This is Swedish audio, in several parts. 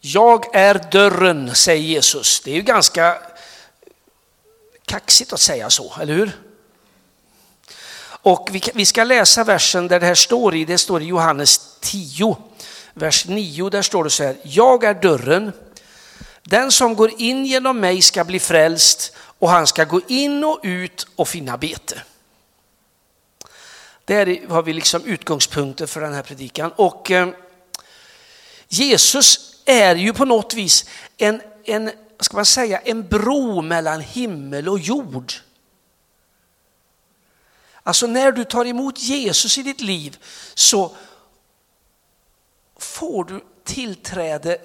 Jag är dörren, säger Jesus. Det är ju ganska kaxigt att säga så, eller hur? Och vi ska läsa versen där det här står i, det står i Johannes 10, vers 9, där står det så här, jag är dörren, den som går in genom mig ska bli frälst och han ska gå in och ut och finna bete. Där har vi liksom utgångspunkter för den här predikan. Och eh, Jesus är ju på något vis en, en, ska man säga, en bro mellan himmel och jord. Alltså när du tar emot Jesus i ditt liv så får du tillträde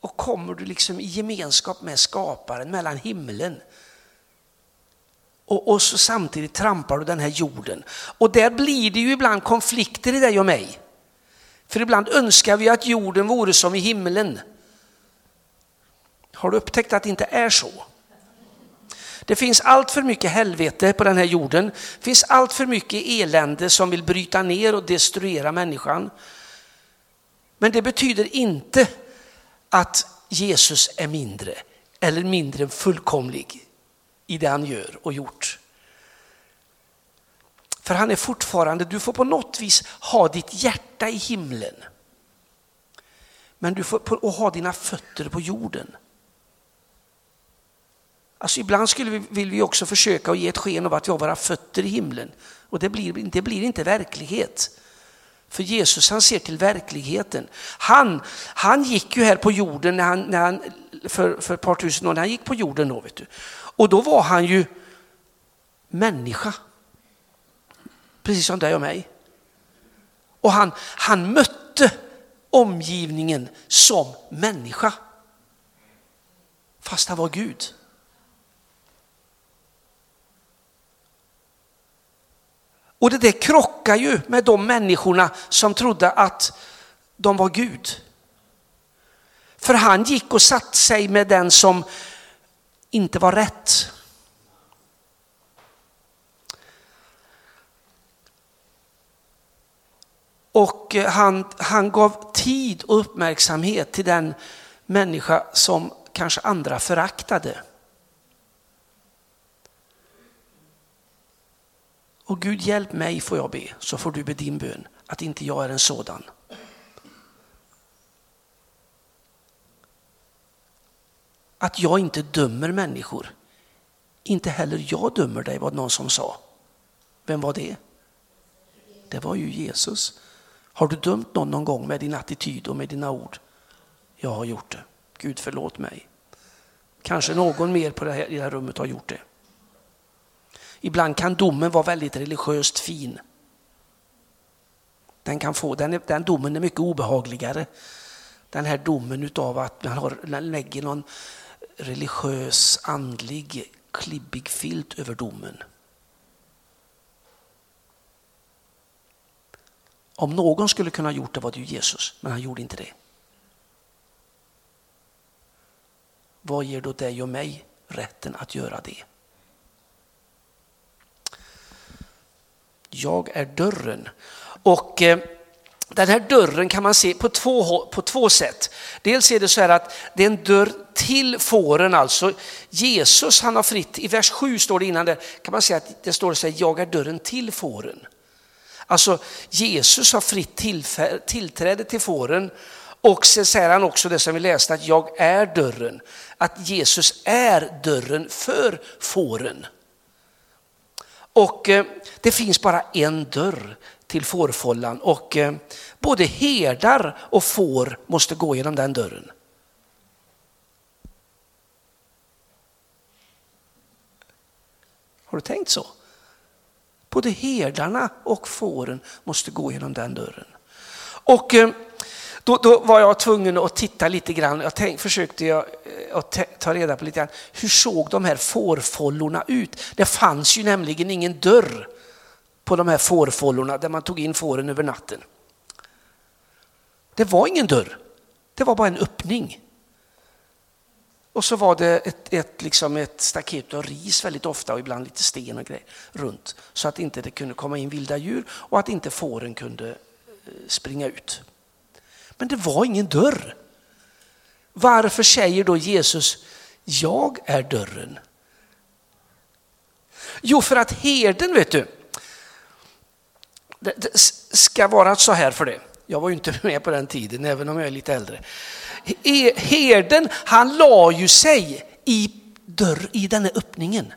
och kommer du liksom i gemenskap med skaparen mellan himlen och, och så samtidigt trampar du den här jorden. Och där blir det ju ibland konflikter i dig och mig. För ibland önskar vi att jorden vore som i himlen. Har du upptäckt att det inte är så? Det finns allt för mycket helvete på den här jorden. Det finns allt för mycket elände som vill bryta ner och destruera människan. Men det betyder inte att Jesus är mindre eller mindre fullkomlig i det han gör och gjort. För han är fortfarande, du får på något vis ha ditt hjärta i himlen. Men du får och ha dina fötter på jorden. Alltså ibland skulle vi, vill vi också försöka att ge ett sken av att vi har våra fötter i himlen. Och det blir, det blir inte verklighet. För Jesus han ser till verkligheten. Han, han gick ju här på jorden när han, när han, för, för ett par tusen år när han gick på jorden. Då, vet du. Och då var han ju människa. Precis som dig och mig. Och han, han mötte omgivningen som människa. Fast han var Gud. Och det där krockar ju med de människorna som trodde att de var Gud. För han gick och satte sig med den som inte var rätt. Och eh, han, han gav tid och uppmärksamhet till den människa som kanske andra föraktade. Och Gud hjälp mig får jag be, så får du be din bön, att inte jag är en sådan. Att jag inte dömer människor. Inte heller jag dömer dig, var det någon som sa. Vem var det? Det var ju Jesus. Har du dömt någon någon gång med din attityd och med dina ord? Jag har gjort det. Gud förlåt mig. Kanske någon mer på det här, i det här rummet har gjort det. Ibland kan domen vara väldigt religiöst fin. Den, kan få, den, den domen är mycket obehagligare. Den här domen utav att man har, lägger någon religiös, andlig, klibbig filt över domen. Om någon skulle kunna ha gjort det var det ju Jesus, men han gjorde inte det. Vad ger då dig och mig rätten att göra det? Jag är dörren. Och eh, den här dörren kan man se på två, på två sätt. Dels är det så här att det är en dörr till fåren alltså. Jesus han har fritt, i vers 7 står det innan det, kan man säga att det står så här, jag är dörren till fåren. Alltså Jesus har fritt tillträde till fåren och sen säger han också det som vi läste att jag är dörren. Att Jesus är dörren för fåren. Och eh, det finns bara en dörr till fårfållan och eh, både herdar och får måste gå genom den dörren. Har du tänkt så? Både herdarna och fåren måste gå genom den dörren. Och eh, då, då, var jag tvungen att titta lite grann. Jag tänk, försökte jag eh, att ta reda på lite grann. Hur såg de här fårfållorna ut? Det fanns ju nämligen ingen dörr på de här fårfållorna där man tog in fåren över natten. Det var ingen dörr. Det var bara en öppning. Och så var det ett, ett, liksom ett staket av ris väldigt ofta och ibland lite sten och grejer runt. Så att inte det kunde komma in vilda djur och att inte fåren kunde eh, springa ut. Men det var ingen dörr. Varför säger då Jesus, jag är dörren? Jo, för att herden, vet du, det, det ska vara så här för det. Jag var ju inte med på den tiden, även om jag är lite äldre. Herden, han la ju sig i, dörr, i den här öppningen.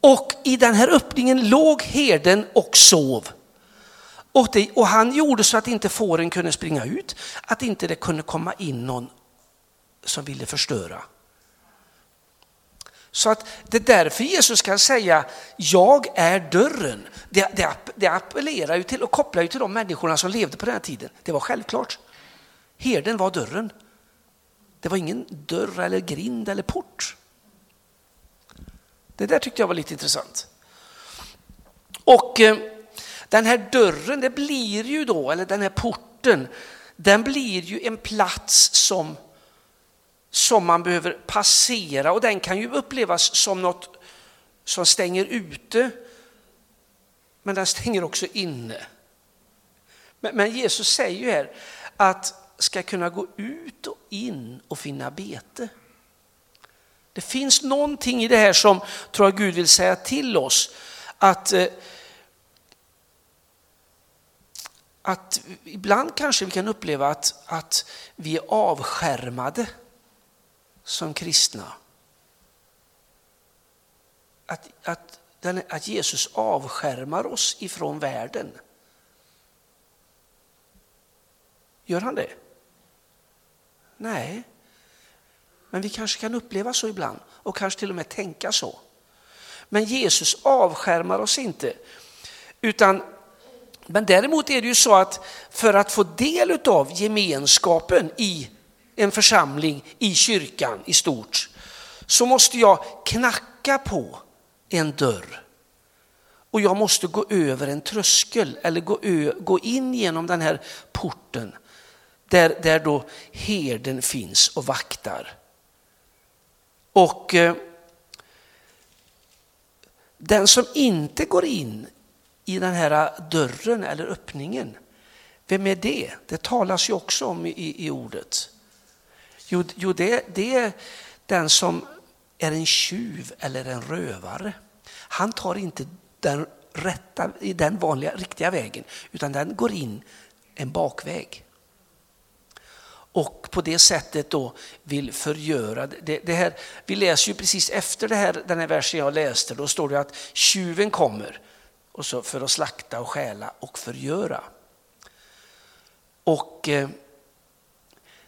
Och i den här öppningen låg herden och sov. Och, det, och, han gjorde så att inte fåren kunde springa ut, att inte det kunde komma in någon som ville förstöra. Så att det är därför Jesus kan säga, jag är dörren. Det, det, det appellerar ju till och kopplar ju till de människorna som levde på den här tiden. Det var självklart. Herden var dörren. Det var ingen dörr eller grind eller port. Det där tyckte jag var lite intressant. Och eh, den här dörren, det blir ju då, eller den här porten, den blir ju en plats som, som man behöver passera och den kan ju upplevas som något som stänger ute, men den stänger också inne. Men, men Jesus säger ju här att ska kunna gå ut och in och finna bete. Det finns någonting i det här som tror jag Gud vill säga till oss. Att, eh, att ibland kanske vi kan uppleva att, att vi är avskärmade som kristna. Att, att, den, att Jesus avskärmar oss ifrån världen. Gör han det? Nej. Men vi kanske kan uppleva så ibland och kanske till och med tänka så. Men Jesus avskärmar oss inte. Utan, men däremot är det ju så att för att få del av gemenskapen i en församling, i kyrkan i stort, så måste jag knacka på en dörr. Och jag måste gå över en tröskel eller gå, ö, gå in genom den här porten där, där då herden finns och vaktar. Och eh, den som inte går in i den här dörren eller öppningen, vem är det? Det talas ju också om i, i ordet. Jo, jo det, det är den som är en tjuv eller en rövare. Han tar inte den rätta, den vanliga, riktiga vägen, utan den går in en bakväg och på det sättet då vill förgöra. Det, det här, vi läser ju precis efter det här, den här versen jag läste, då står det att tjuven kommer och så för att slakta och stjäla och förgöra. Och eh,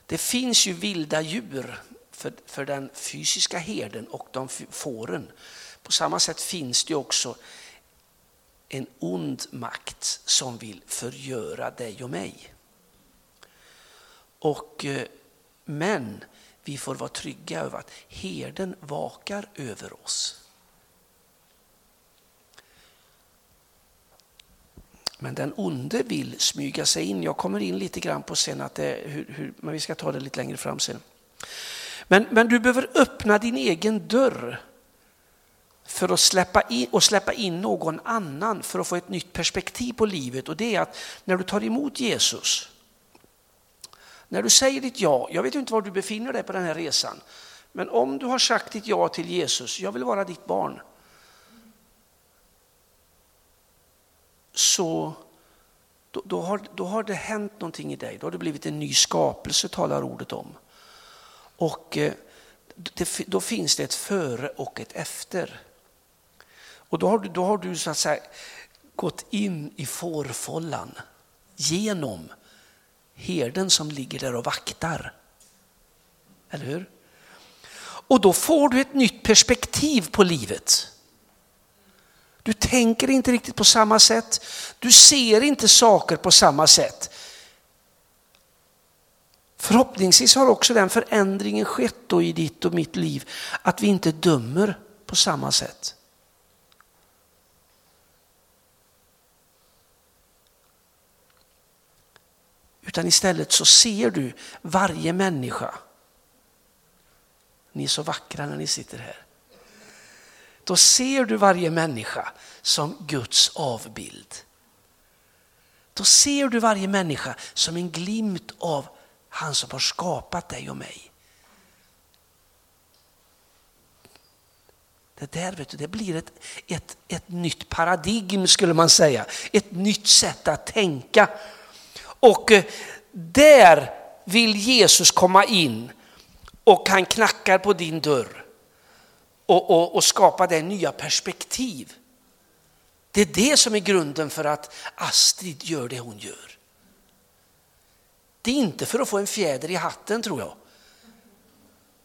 det finns ju vilda djur för, för den fysiska herden och de fåren. På samma sätt finns det också en ond makt som vill förgöra dig och mig. Och, eh, men vi får vara trygga över att herden vakar över oss. Men den onde vill smyga sig in. Jag kommer in lite grann på sen, att det, hur, hur, men vi ska ta det lite längre fram sen. Men, men du behöver öppna din egen dörr för att släppa in, och släppa in någon annan för att få ett nytt perspektiv på livet. Och det är att när du tar emot Jesus när du säger ditt ja, jag vet inte var du befinner dig på den här resan, men om du har sagt ditt ja till Jesus, jag vill vara ditt barn, så då, då, har, då har det hänt någonting i dig, då har det blivit en ny skapelse talar ordet om. Och eh, det, då finns det ett före och ett efter. Och då har du, då har du så att säga gått in i fårfållan genom herden som ligger där och vaktar. Eller hur? Och då får du ett nytt perspektiv på livet. Du tänker inte riktigt på samma sätt. Du ser inte saker på samma sätt. Förhoppningsvis har också den förändringen skett då i ditt och mitt liv, att vi inte dömer på samma sätt. Utan istället så ser du varje människa. Ni är så vackra när ni sitter här. Då ser du varje människa som Guds avbild. Då ser du varje människa som en glimt av Han som har skapat dig och mig. Det där vet du, det blir ett, ett, ett nytt paradigm skulle man säga. Ett nytt sätt att tänka. Och eh, där vill Jesus komma in och han knackar på din dörr och, och, och skapar det nya perspektiv. Det är det som är grunden för att Astrid gör det hon gör. Det är inte för att få en fjäder i hatten tror jag.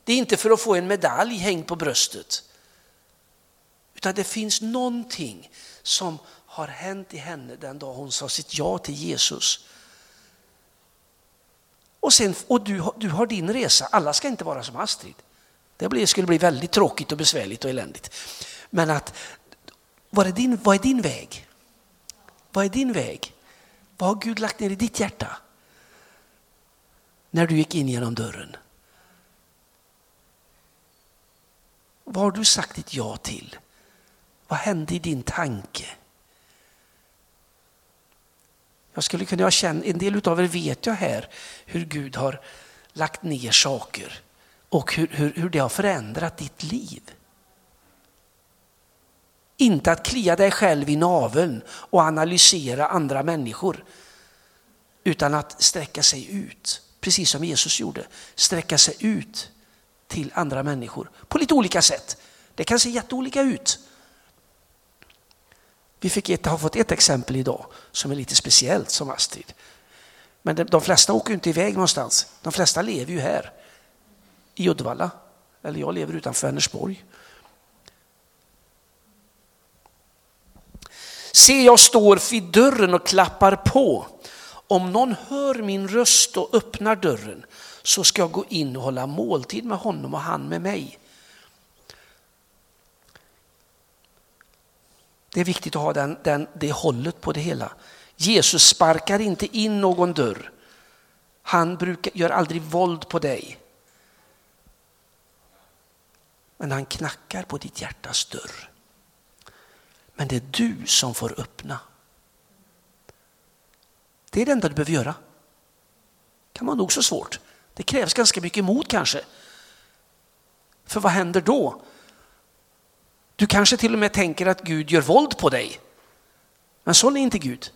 Det är inte för att få en medalj hängd på bröstet. Utan det finns någonting som har hänt i henne den dag hon sa sitt ja till Jesus. Och, sen, och du, du har din resa, alla ska inte vara som Astrid. Det skulle bli väldigt tråkigt och besvärligt och eländigt. Men att, vad är din, vad är din väg? Vad är din väg? Vad har Gud lagt ner i ditt hjärta? När du gick in genom dörren. Vad har du sagt ditt ja till? Vad hände i din tanke? Jag skulle kunna känna, en del av er vet jag här hur Gud har lagt ner saker och hur, hur, hur det har förändrat ditt liv. Inte att klia dig själv i naveln och analysera andra människor. Utan att sträcka sig ut, precis som Jesus gjorde. Sträcka sig ut till andra människor på lite olika sätt. Det kan se jätteolika ut. Vi fick ett, har fått ett exempel idag som är lite speciellt som Astrid. Men de, de flesta åker inte iväg någonstans. De flesta lever ju här i Uddevalla. Eller jag lever utanför Vänersborg. Se, jag står vid dörren och klappar på. Om någon hör min röst och öppnar dörren så ska jag gå in och hålla måltid med honom och han med mig. Det är viktigt att ha den, den, det hållet på det hela. Jesus sparkar inte in någon dörr. Han brukar, gör aldrig våld på dig. Men han knackar på ditt hjärtas dörr. Men det är du som får öppna. Det är det enda du behöver göra. Det kan vara nog så svårt. Det krävs ganska mycket mod kanske. För vad händer då? Du kanske till och med tänker att Gud gör våld på dig. Men så är inte Gud.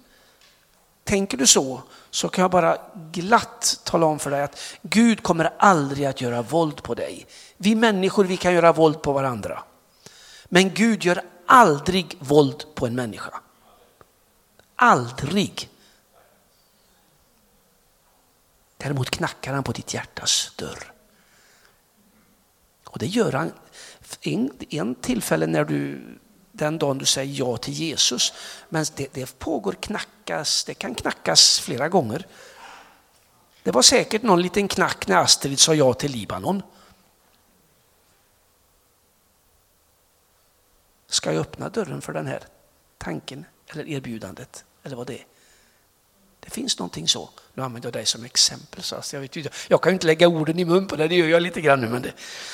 Tänker du så, så kan jag bara glatt tala om för dig att Gud kommer aldrig att göra våld på dig. Vi människor vi kan göra våld på varandra. Men Gud gör aldrig våld på en människa. Aldrig. Däremot knackar han på ditt hjärtas dörr. Och det gör han en, en tillfälle när du, den dagen du säger ja till Jesus. Men det, det pågår knackas, det kan knackas flera gånger. Det var säkert någon liten knack när Astrid sa ja till Libanon. Ska jag öppna dörren för den här tanken eller erbjudandet? Eller vad det är? Det finns någonting så. Nu använder jag dig som exempel. Så jag, vet jag kan ju inte lägga orden i mun på dig, det gör jag lite grann nu, men det,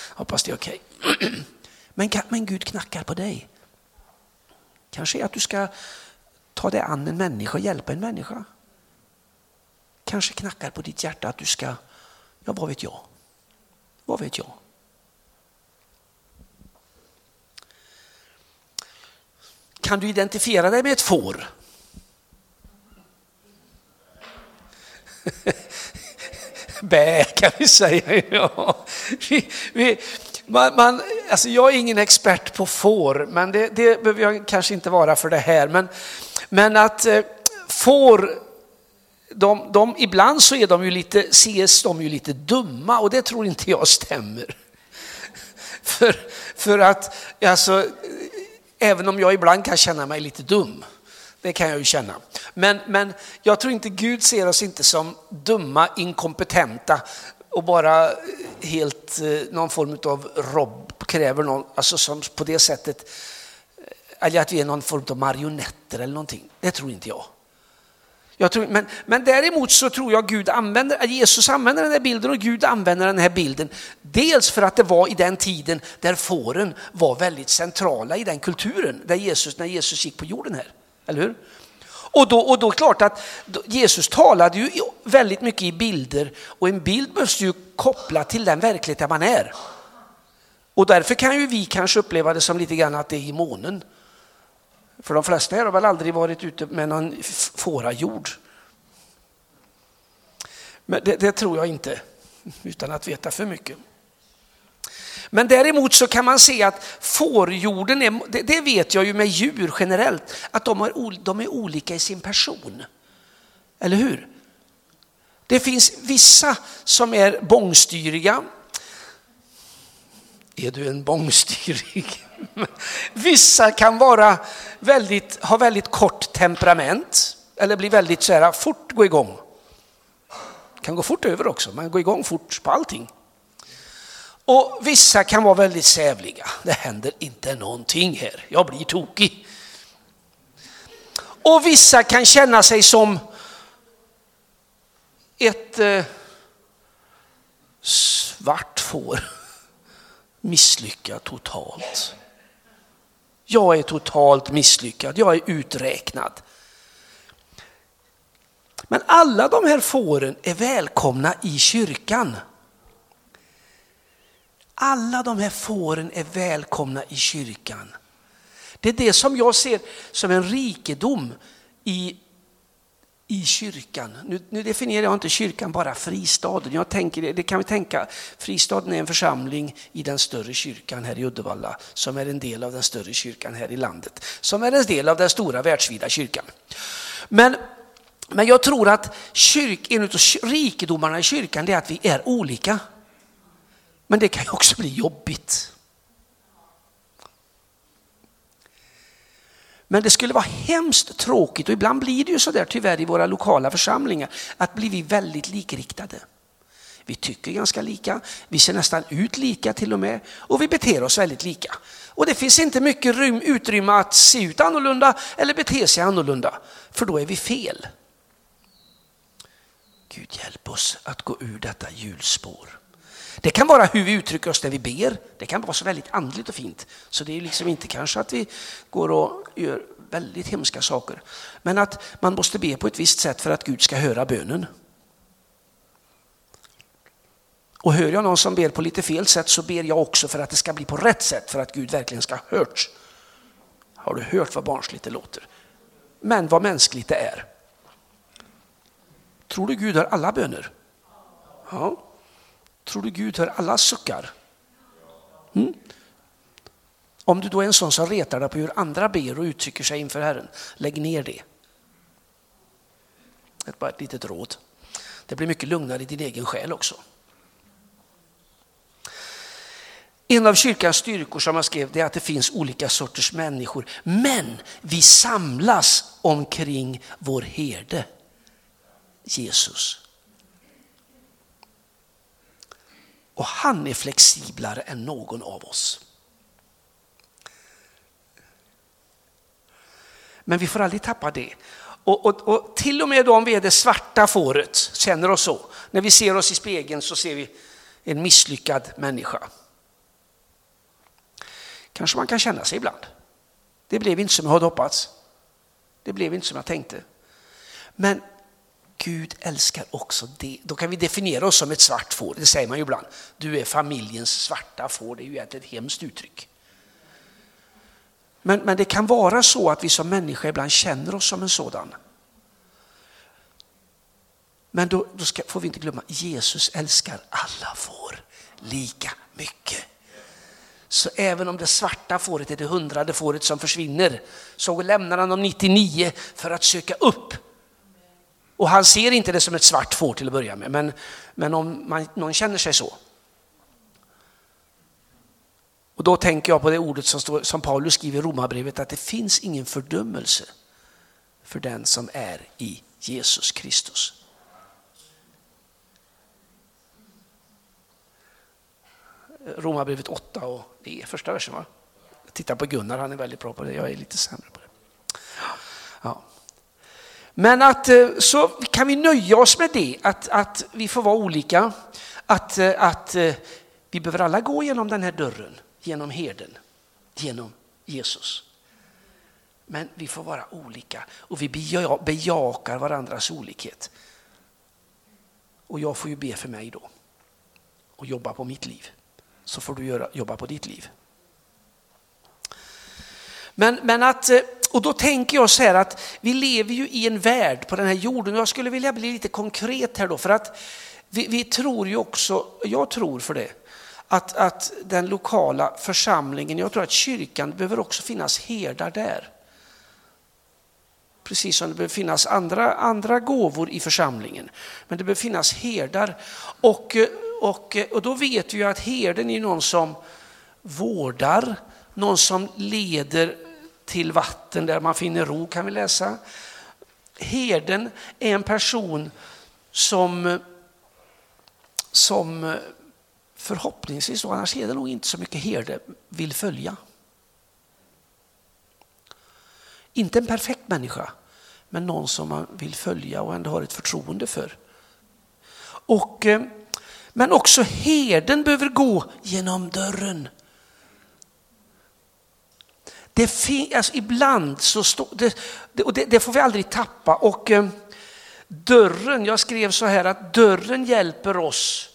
hoppas det är okej. Okay. Men, men Gud knackar på dig. Kanske att du ska ta dig an en människa hjälpa en människa. Kanske knackar på ditt hjärta att du ska, ja vad vet jag? Vad vet jag? Kan du identifiera dig med ett får? Bä kan vi säga. Ja. Vi, vi, man, man, alltså jag är ingen expert på får, men det, det behöver jag kanske inte vara för det här. Men, men att eh, får, de, de, ibland så är de ju lite, ses de ju lite dumma och det tror inte jag stämmer. för, för att alltså, eh, även om jag ibland kan känna mig lite dum, det kan jag ju känna. Men, men jag tror inte Gud ser oss inte som dumma, inkompetenta och bara eh, helt eh, någon form av robb, kräver någon, alltså som på det sättet, eh, eller att vi är någon form av marionetter eller någonting. Det tror inte jag. jag tror, men, men däremot så tror jag Gud använder, Jesus använder den här bilden och Gud använder den här bilden. Dels för att det var i den tiden där fåren var väldigt centrala i den kulturen, där Jesus, när Jesus gick på jorden här. Eller hur? Och då, och då är det klart att Jesus talade ju väldigt mycket i bilder och en bild måste ju koppla till den verklighet där man är. Och därför kan ju vi kanske uppleva det som lite grann att det är i månen. För de flesta här har väl aldrig varit ute med någon fårajord. Men det, det tror jag inte, utan att veta för mycket. Men däremot så kan man se att fårjorden, är, det, det vet jag ju med djur generellt, att de, har, de är olika i sin person. Eller hur? Det finns vissa som är bångstyriga. Är du en bångstyrig? Vissa kan vara väldigt, ha väldigt kort temperament eller bli väldigt så här, fort gå igång. Kan gå fort över också, men gå igång fort på allting. Och vissa kan vara väldigt sävliga. Det händer inte någonting här, jag blir tokig. Och vissa kan känna sig som ett eh, svart får. Misslyckad totalt. Jag är totalt misslyckad, jag är uträknad. Men alla de här fåren är välkomna i kyrkan. Alla de här fåren är välkomna i kyrkan. Det är det som jag ser som en rikedom i, i kyrkan. Nu, nu definierar jag inte kyrkan bara fristaden. Jag tänker, det kan vi tänka, fristaden är en församling i den större kyrkan här i Uddevalla som är en del av den större kyrkan här i landet. Som är en del av den stora världsvida kyrkan. Men men jag tror att kyrk, en av rikedomarna i kyrkan är att vi är olika. Men det kan ju också bli jobbigt. Men det skulle vara hemskt tråkigt och ibland blir det ju så där tyvärr i våra lokala församlingar att blir vi väldigt likriktade. Vi tycker ganska lika, vi ser nästan ut lika till och med och vi beter oss väldigt lika. Och det finns inte mycket utrymme att se ut annorlunda eller bete sig annorlunda, för då är vi fel. Gud hjälp oss att gå ur detta hjulspår. Det kan vara hur vi uttrycker oss när vi ber. Det kan vara så väldigt andligt och fint. Så det är liksom inte kanske att vi går och gör väldigt hemska saker. Men att man måste be på ett visst sätt för att Gud ska höra bönen. Och hör jag någon som ber på lite fel sätt så ber jag också för att det ska bli på rätt sätt för att Gud verkligen ska ha hört. Har du hört vad barnsligt det låter? Men vad mänskligt det är. Tror du Gud hör alla böner? Ja. Tror du Gud hör alla suckar? Mm? Om du då är en sån som retar dig på hur andra ber och uttrycker sig inför Herren, lägg ner det. Det bara ett litet råd. Det blir mycket lugnare i din egen själ också. En av kyrkans styrkor som jag skrev är att det finns olika sorters människor. Men vi samlas omkring vår herde. Jesus. Och han är flexiblare än någon av oss. Men vi får aldrig tappa det. Och, och, och, till och med om vi är det svarta fåret, känner oss så. När vi ser oss i spegeln så ser vi en misslyckad människa. Kanske man kan känna sig ibland. Det blev inte som jag hade hoppats. Det blev inte som jag tänkte. Men Gud älskar också det. Då kan vi definiera oss som ett svart får. Det säger man ju ibland. Du är familjens svarta får. Det är ju egentligen ett hemskt uttryck. Men, men det kan vara så att vi som människor ibland känner oss som en sådan. Men då, då ska, får vi inte glömma, Jesus älskar alla får lika mycket. Så även om det svarta fåret är det hundrade fåret som försvinner så lämnar han de 99 för att söka upp och han ser inte det som ett svart får till att börja med, men, men om man, någon känner sig så. Och då tänker jag på det ordet som, står, som Paulus skriver i Romarbrevet, att det finns ingen fördömelse för den som är i Jesus Kristus. Romarbrevet 8 och det är första versen va? Titta på Gunnar, han är väldigt bra på det, jag är lite sämre på det. Ja. Men att eh, så kan vi nöja oss med det, att, att vi får vara olika. Att, eh, att eh, vi behöver alla gå genom den här dörren, genom herden, genom Jesus. Men vi får vara olika och vi bejakar varandras olikhet. Och jag får ju be för mig då och jobba på mitt liv. Så får du göra, jobba på ditt liv. Men, men att, eh, och då tänker jag så här att vi lever ju i en värld på den här jorden. Jag skulle vilja bli lite konkret här då för att vi, vi tror ju också, jag tror för det, att, att den lokala församlingen, jag tror att kyrkan behöver också finnas herdar där. Precis som det behöver finnas andra, andra gåvor i församlingen. Men det behöver finnas herdar. Och, och, och då vet vi ju att herden är någon som vårdar, någon som leder till vatten där man finner ro kan vi läsa. Herden är en person som, som förhoppningsvis, annars är det nog inte så mycket herde, vill följa. Inte en perfekt människa, men någon som man vill följa och ändå har ett förtroende för. Och, eh, men också herden behöver gå genom dörren. Det alltså ibland så står det, och det, det, får vi aldrig tappa. Och eh, dörren, jag skrev så här att dörren hjälper oss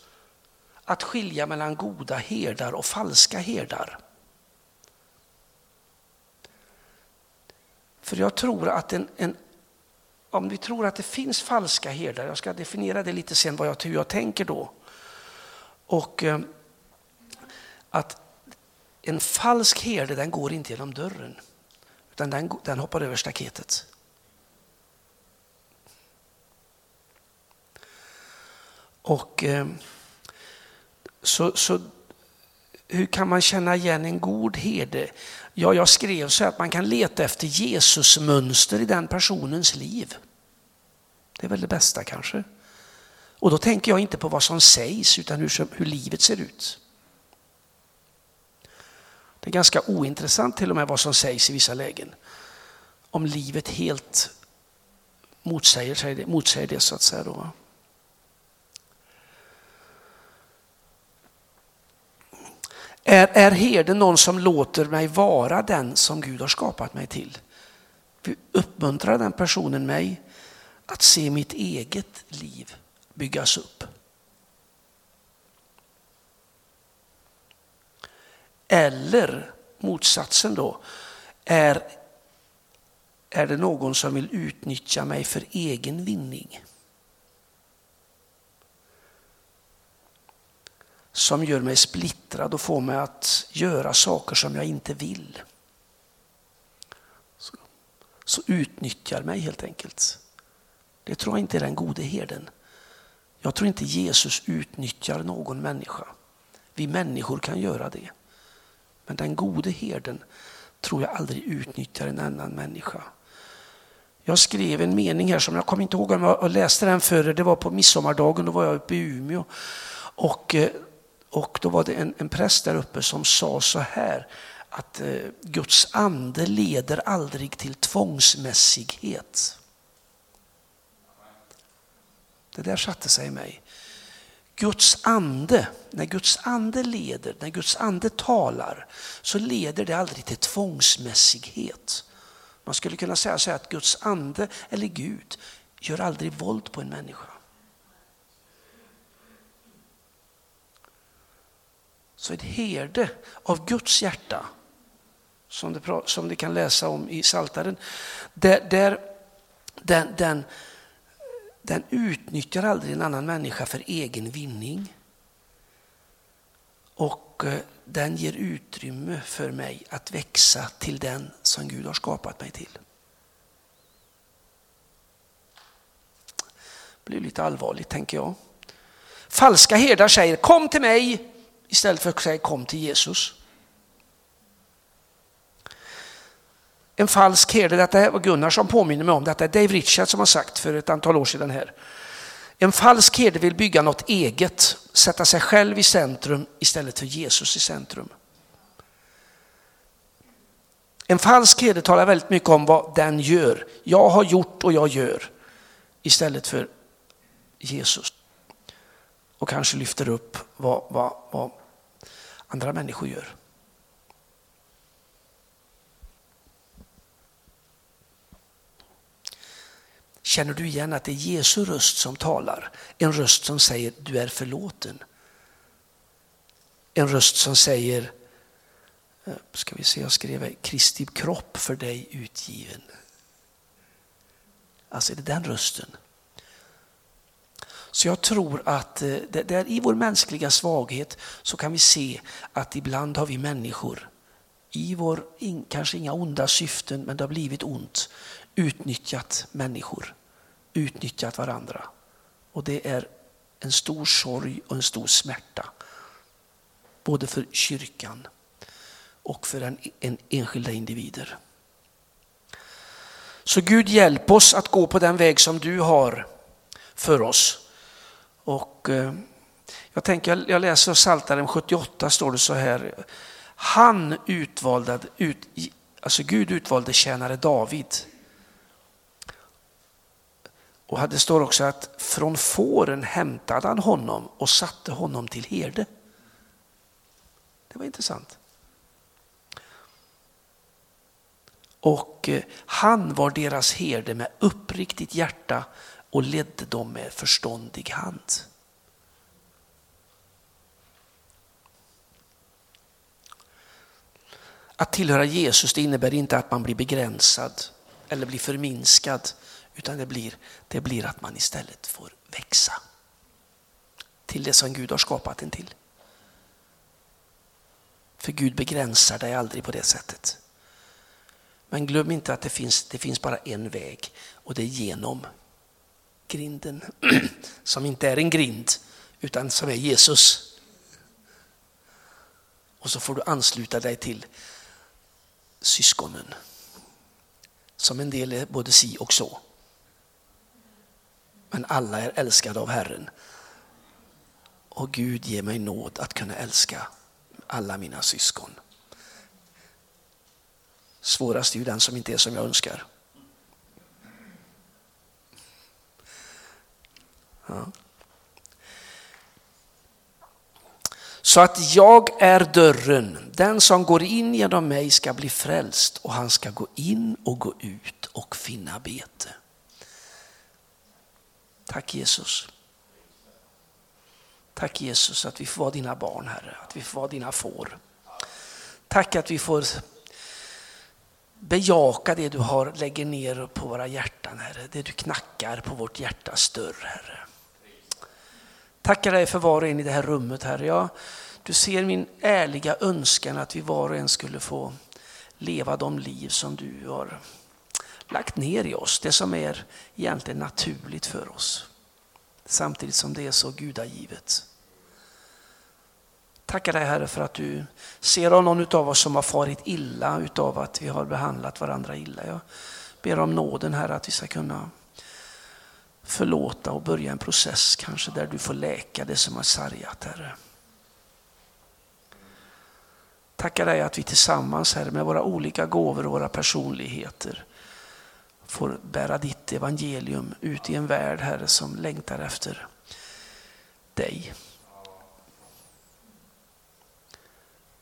att skilja mellan goda herdar och falska herdar. För jag tror att en, en, om vi tror att det finns falska herdar, jag ska definiera det lite sen vad jag, hur jag tänker då. Och eh, att en falsk herde den går inte genom dörren, utan den, den hoppar över staketet. Och eh, så, så hur kan man känna igen en god herde? Ja, jag skrev så att man kan leta efter Jesusmönster i den personens liv. Det är väl det bästa kanske. Och då tänker jag inte på vad som sägs utan hur, hur livet ser ut. Det är ganska ointressant till och med vad som sägs i vissa lägen. Om livet helt motsäger, det, motsäger det så att säga. Då. Är, är herden någon som låter mig vara den som Gud har skapat mig till? Uppmuntrar den personen mig att se mitt eget liv byggas upp? Eller motsatsen då, är, är det någon som vill utnyttja mig för egen vinning? som gör mig splittrad och får mig att göra saker som jag inte vill. Så, så utnyttjar mig helt enkelt. Det tror jag inte är den gode herden. Jag tror inte Jesus utnyttjar någon människa. Vi människor kan göra det. Men den gode herden tror jag aldrig utnyttjar en annan människa. Jag skrev en mening här som jag kommer inte ihåg om jag läste den före. Det var på midsommardagen, då var jag uppe i Umeå. Och eh, och då var det en, en präst där uppe som sa så här att eh, Guds ande leder aldrig till tvångsmässighet. Det där satte sig i mig. Guds ande, när Guds ande leder, när Guds ande talar, så leder det aldrig till tvångsmässighet. Man skulle kunna säga så här att Guds ande, eller Gud, gör aldrig våld på en människa. Så ett herde av Guds hjärta, som det, som kan läsa om i Saltaren, där, där den, den, den utnyttjar aldrig en annan människa för egen vinning. Och eh, den ger utrymme för mig att växa till den som Gud har skapat mig till. Det blir lite allvarligt tänker jag. Falska herdar säger kom till mig istället för att säga kom till Jesus. En falsk herde, detta var Gunnar som påminner mig om detta, är Dave Richards som har sagt för ett antal år sedan här. En falsk herde vill bygga något eget, sätta sig själv i centrum istället för Jesus i centrum. En falsk herde talar väldigt mycket om vad den gör. Jag har gjort och jag gör istället för Jesus och kanske lyfter upp vad, vad, vad andra människor gör. Känner du igen att det är Jesu röst som talar? En röst som säger du är förlåten. En röst som säger, eh, ska vi se, jag skrev Kristi kropp för dig utgiven. Alltså är det den rösten? Så jag tror att eh, där i vår mänskliga svaghet så kan vi se att ibland har vi människor i vår, kanske inga onda syften, men det har blivit ont, utnyttjat människor, utnyttjat varandra. Och det är en stor sorg och en stor smärta. Både för kyrkan och för en, en enskilda individer. Så Gud hjälp oss att gå på den väg som du har för oss. Och eh, jag tänker, jag läser Psaltaren 78 står det så här. Han utvalde, ut, alltså Gud utvalde tjänare David. Och det står också att från fåren hämtade han honom och satte honom till herde. Det var intressant. Och eh, han var deras herde med uppriktigt hjärta och ledde dem med förståndig hand. Att tillhöra Jesus det innebär inte att man blir begränsad eller blir förminskad, utan det blir, det blir att man istället får växa till det som Gud har skapat en till. För Gud begränsar dig aldrig på det sättet. Men glöm inte att det finns, det finns bara en väg och det är genom grinden. Som inte är en grind utan som är Jesus. Och så får du ansluta dig till syskonen. Som en del är både si och så. Men alla är älskade av Herren. Och Gud ger mig nåd att kunna älska alla mina syskon. Svårast är ju den som inte är som jag önskar. Ja. Så att jag är dörren, den som går in genom mig ska bli frälst och han ska gå in och gå ut och finna bete. Tack Jesus. Tack Jesus att vi får vara dina barn Herre, att vi får vara dina får. Tack att vi får bejaka det du har, lägger ner på våra hjärtan Herre, det du knackar på vårt hjärtas dörr Herre. Tackar dig för var och en i det här rummet Herre. Ja, du ser min ärliga önskan att vi var och en skulle få leva de liv som du har lagt ner i oss. Det som är egentligen naturligt för oss. Samtidigt som det är så gudagivet. Tackar dig Herre för att du ser om någon av oss som har farit illa utav att vi har behandlat varandra illa. Jag ber om nåden Herre att vi ska kunna förlåta och börja en process kanske där du får läka det som har sargat Herre. Tackar dig att vi tillsammans Herre med våra olika gåvor och våra personligheter får bära ditt evangelium ut i en värld Herre som längtar efter dig.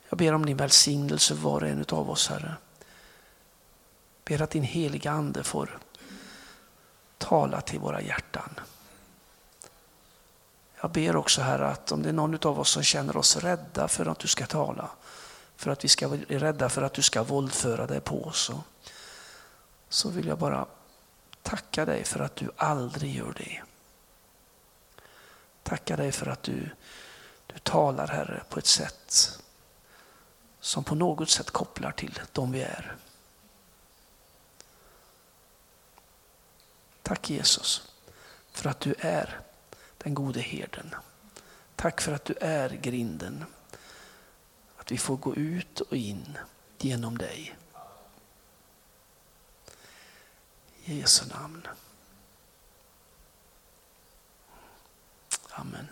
Jag ber om din välsignelse var och en av oss Herre. Ber att din heliga Ande får tala till våra hjärtan. Jag ber också Herre att om det är någon av oss som känner oss rädda för att du ska tala, för att vi ska vara rädda för att du ska våldföra dig på oss, så, vill jag bara tacka dig för att du aldrig gör det. Tacka dig för att du, du talar Herre på ett sätt som på något sätt kopplar till de vi är. Tack Jesus för att du är den gode herden. Tack för att du är grinden. Att vi får gå ut och in genom dig. Jesu namn. Amen.